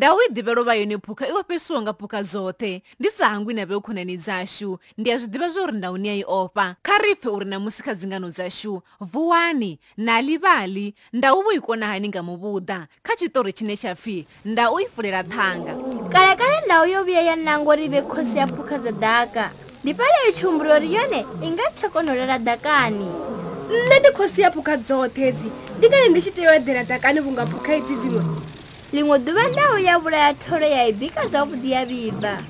ndhawu yi divelo va yoni phuka i ofisiwa nga phuka dzote ndi sahangwini ave ekhonani dzaxu ndiya swi diva zvo ri ndhawuni ya yi ofa kha rife u ri namusi kha dzingano dzaxu vuwani nalivali ndhawu vo yi kona hani nga muvuda kha xitori chine xa fi ndhawu yi pfulela thanga kala kale ndhawu yo vuya ya nango ri ve khosi ya phuka dza daka ndipale echumburori yone i nga si chakonholela dakani nne ndi khosi ya phuka dzothe dzi ndi kale ndi xi teyo edela dakani vunga phuka idzi dzin'we liṅwe ḓuvha ndaho ya vhulaya thoro ya i bika zwavhuḓi ya vhibva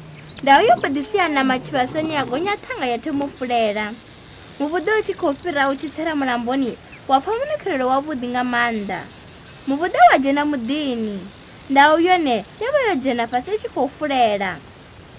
ndaho yo bodisiya na matshivasoni ya gonya thanga ya thomo fulela muvhuḓe u tshi khou fhira u tshi tsela mulamboni wa pfa munikhelelo wavhuḓi nga maanḓa muvhuḓe wa dzhena muḓini ndaho yone yo vha yo dzhena fhasi i tshi khou fulela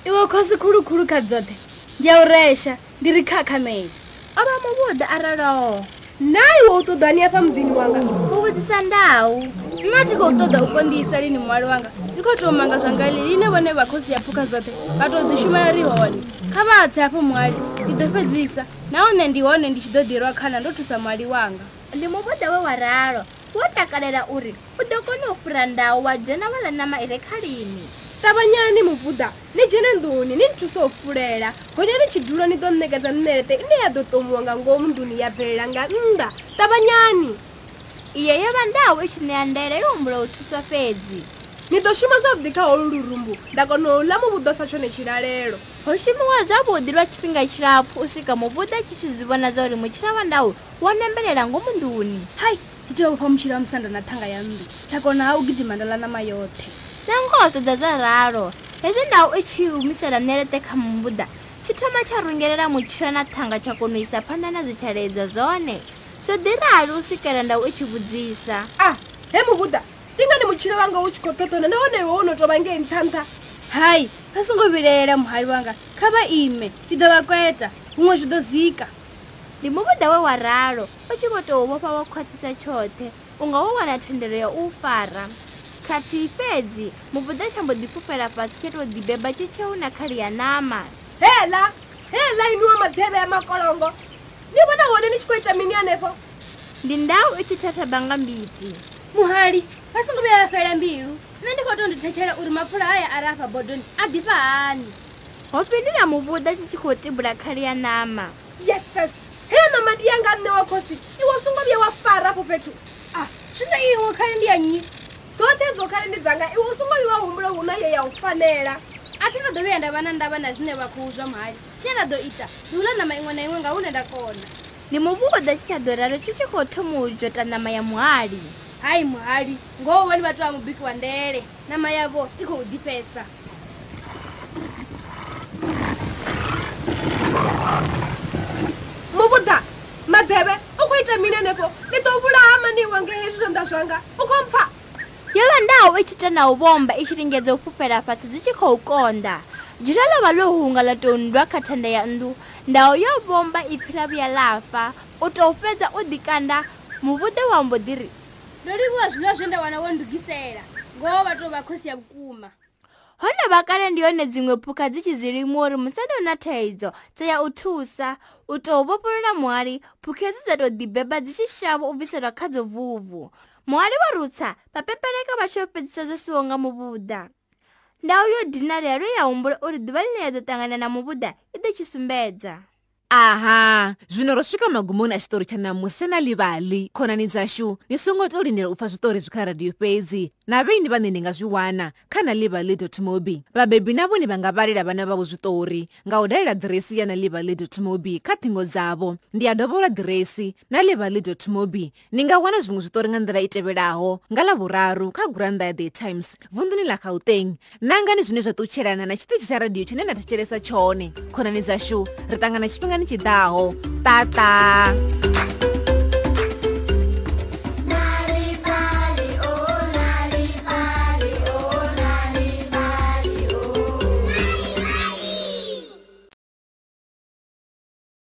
iwe khosi khulukhulu kha dzoṱhe ndi ya u resha ndi ri khakhamele o vha muvhuḓe araloho na iwe u ṱoḓani afha muḓini wanga u vhudzisa ndaho nna ti khou ṱoḓa u konḓiisa lini muwali wanga ndi khou tou manga zwanga ḽiḽine vhone vha khosi ya phukha zoṱhe vha tou ḓishumela ri hone kha vha tse hafho muwali ndi ḓo fhedzisa nahone ndi hone ndi tshi ḓo ḓirwa khana ndo thusa muwali wanga ndi muvhuḓa we wa ralo wo takalela uri u ḓo kona u fhira ndawo wa dzhena vhala nama ire kha lini ṱavhanyani mubuḓa ni dzhene nduni ni thuso u fulela hone ni tshidulo ni ḓo nekedza nelete ine ya ḓo ṱomiwa nga ngomu nduni ya bvelela nga nnḓa ṱavhanyani iye yo vha ndaha we tshinea ndaela yo humbula u thuswa fhedzi ni ḓo shuma zwavuḓi kha holu lurumbu nda kona u ḽa muvhuḓo sa tshone tshilalelo ho shumiwa zwavhuḓi lwa tshifhinga tshilapfu u swika muvhuḓa tshi tshi zwi vhona zwauri mutshila wa ndau wo nembelela ngomu nduni hai ndi tea ufha mutshila wa musanda na thanga ya nnḓu nda kona ha u gidima ndala ṋama yoṱhe na ngoho zoda zwa ralo hezwi ndau i tshi humisela nelete kha mumbuḓa tshi thoma tsha rungelela mutshila na thanga tsha kona u isa phanda na zwitshaledza zwone so dirali u swikela ndhawu u chivudzisa a he mubuda tingani muchilo wanga wu chi khototona na wone wo no tova nge ntanta hayi va songo vilela muhali wanga kha va ime ti do va kweta wun'we swi do zika eh? ndi oh, mubuda we wa ralo u chi vo to wu vofa wo khotisa chothe u nga wu wana thendelo ya u fara khathi fedzi mubuda tsha mbo difufela fasi tsha to dibeba tshitsheu na khali ya nama hela hela iniwa madheve ya makolongo ni vona hone ni tshi khou ita mini hanefo ndi ndau i tshi thathaba nga mbiti muhali vha songo vhuya vafhela mbilu nṋe ndi khou to ndi thetshela uri mapfhula haya ari afha bodoni a ḓifha hani ho fhindula muvhuḓa tshi tshi khou tibula khali ya nama yeses heyo noma ndi ya nga nṋe wa khosi iwo songo vhuya wa fara afho fhethu a ah, zwino iwo khali ndi ya nnyi dzoṱhe dzo khali ndi dzanga iwo songo vhuya wa humbula huna ye ya u fanela a thi ndo ḓo vhuya nda vha na ndavha na zwine vha khou zwa mhali tshine nda ḓo ita ndi u ḽa ṋama iṅwe na iṅwe nga hune nda kona ndi muvhuḓa tshi tsha ḓo raro tshi tshi khou thoma u dzota ṋama ya muhali hai muhali ngoho vhani vhathu vha mubiki wa ndele ṋama yavho i khou ḓifhesa muvhuḓa madeve u khou ita mini henefho ndi ḓo vhulaha maniwa nge hezwi zwanḓa zwanga u khou mpfha naho vha tshi ita na u vhomba i tshi lingedza u fhufhela fhasi zwi tshi khou konḓa dzhula lo vha ḽo hunga ḽa tou nndwa kha thanda ya nnḓu ndaho yo vhomba i pfhila vhuya lafa u tou fhedza u ḓikanda muvhuḓe wa mbo ḓi ri ndo livhuwa zwiḽiwa zwe nda wana wo ndugisela ngoho vha tou vha khosi ya vhukuma hone vha kale ndi hone dziṅwe phukha dzi tshi zwi limuwa uri musada u na thaidzo dza ya u thusa u tou vhofholola muhali phukha hedzi dza tou ḓibeba dzi tshi shavo u bviselwa khadzo vuvu muhwari warutsa vapepereka va xo fedzisa zo siwo nga muvuda ndhawu yo dinari ya ri ya humbula uri duva lineya dzo tangana na muvuda i do xisumbedza aha zvino ro svika magumoni a xitori xa namusi na livali khonani dzaxu ni songo to lindela u pfa switori bya ka radiyo fezi na vini va nini nga zwiwana kha na livali mobi vabebi na voni va nga valela vana vavo switori nga u dalela diresi ya na livali mobi kha thingo dzavo ndi ya dovola diresi na livali mobi ni nga wana zwiṅwe switori nga ndlela i tevelaho nga lavuraru kha guranda ya the times vunduni la gauteng nangani zwine zwa ṱutshelana na tshiṱitshi tsha radiyo tshine na thetshelesa tshone khonani dzaxu ri ṱangana tshifhinga 们就到哦，哒哒。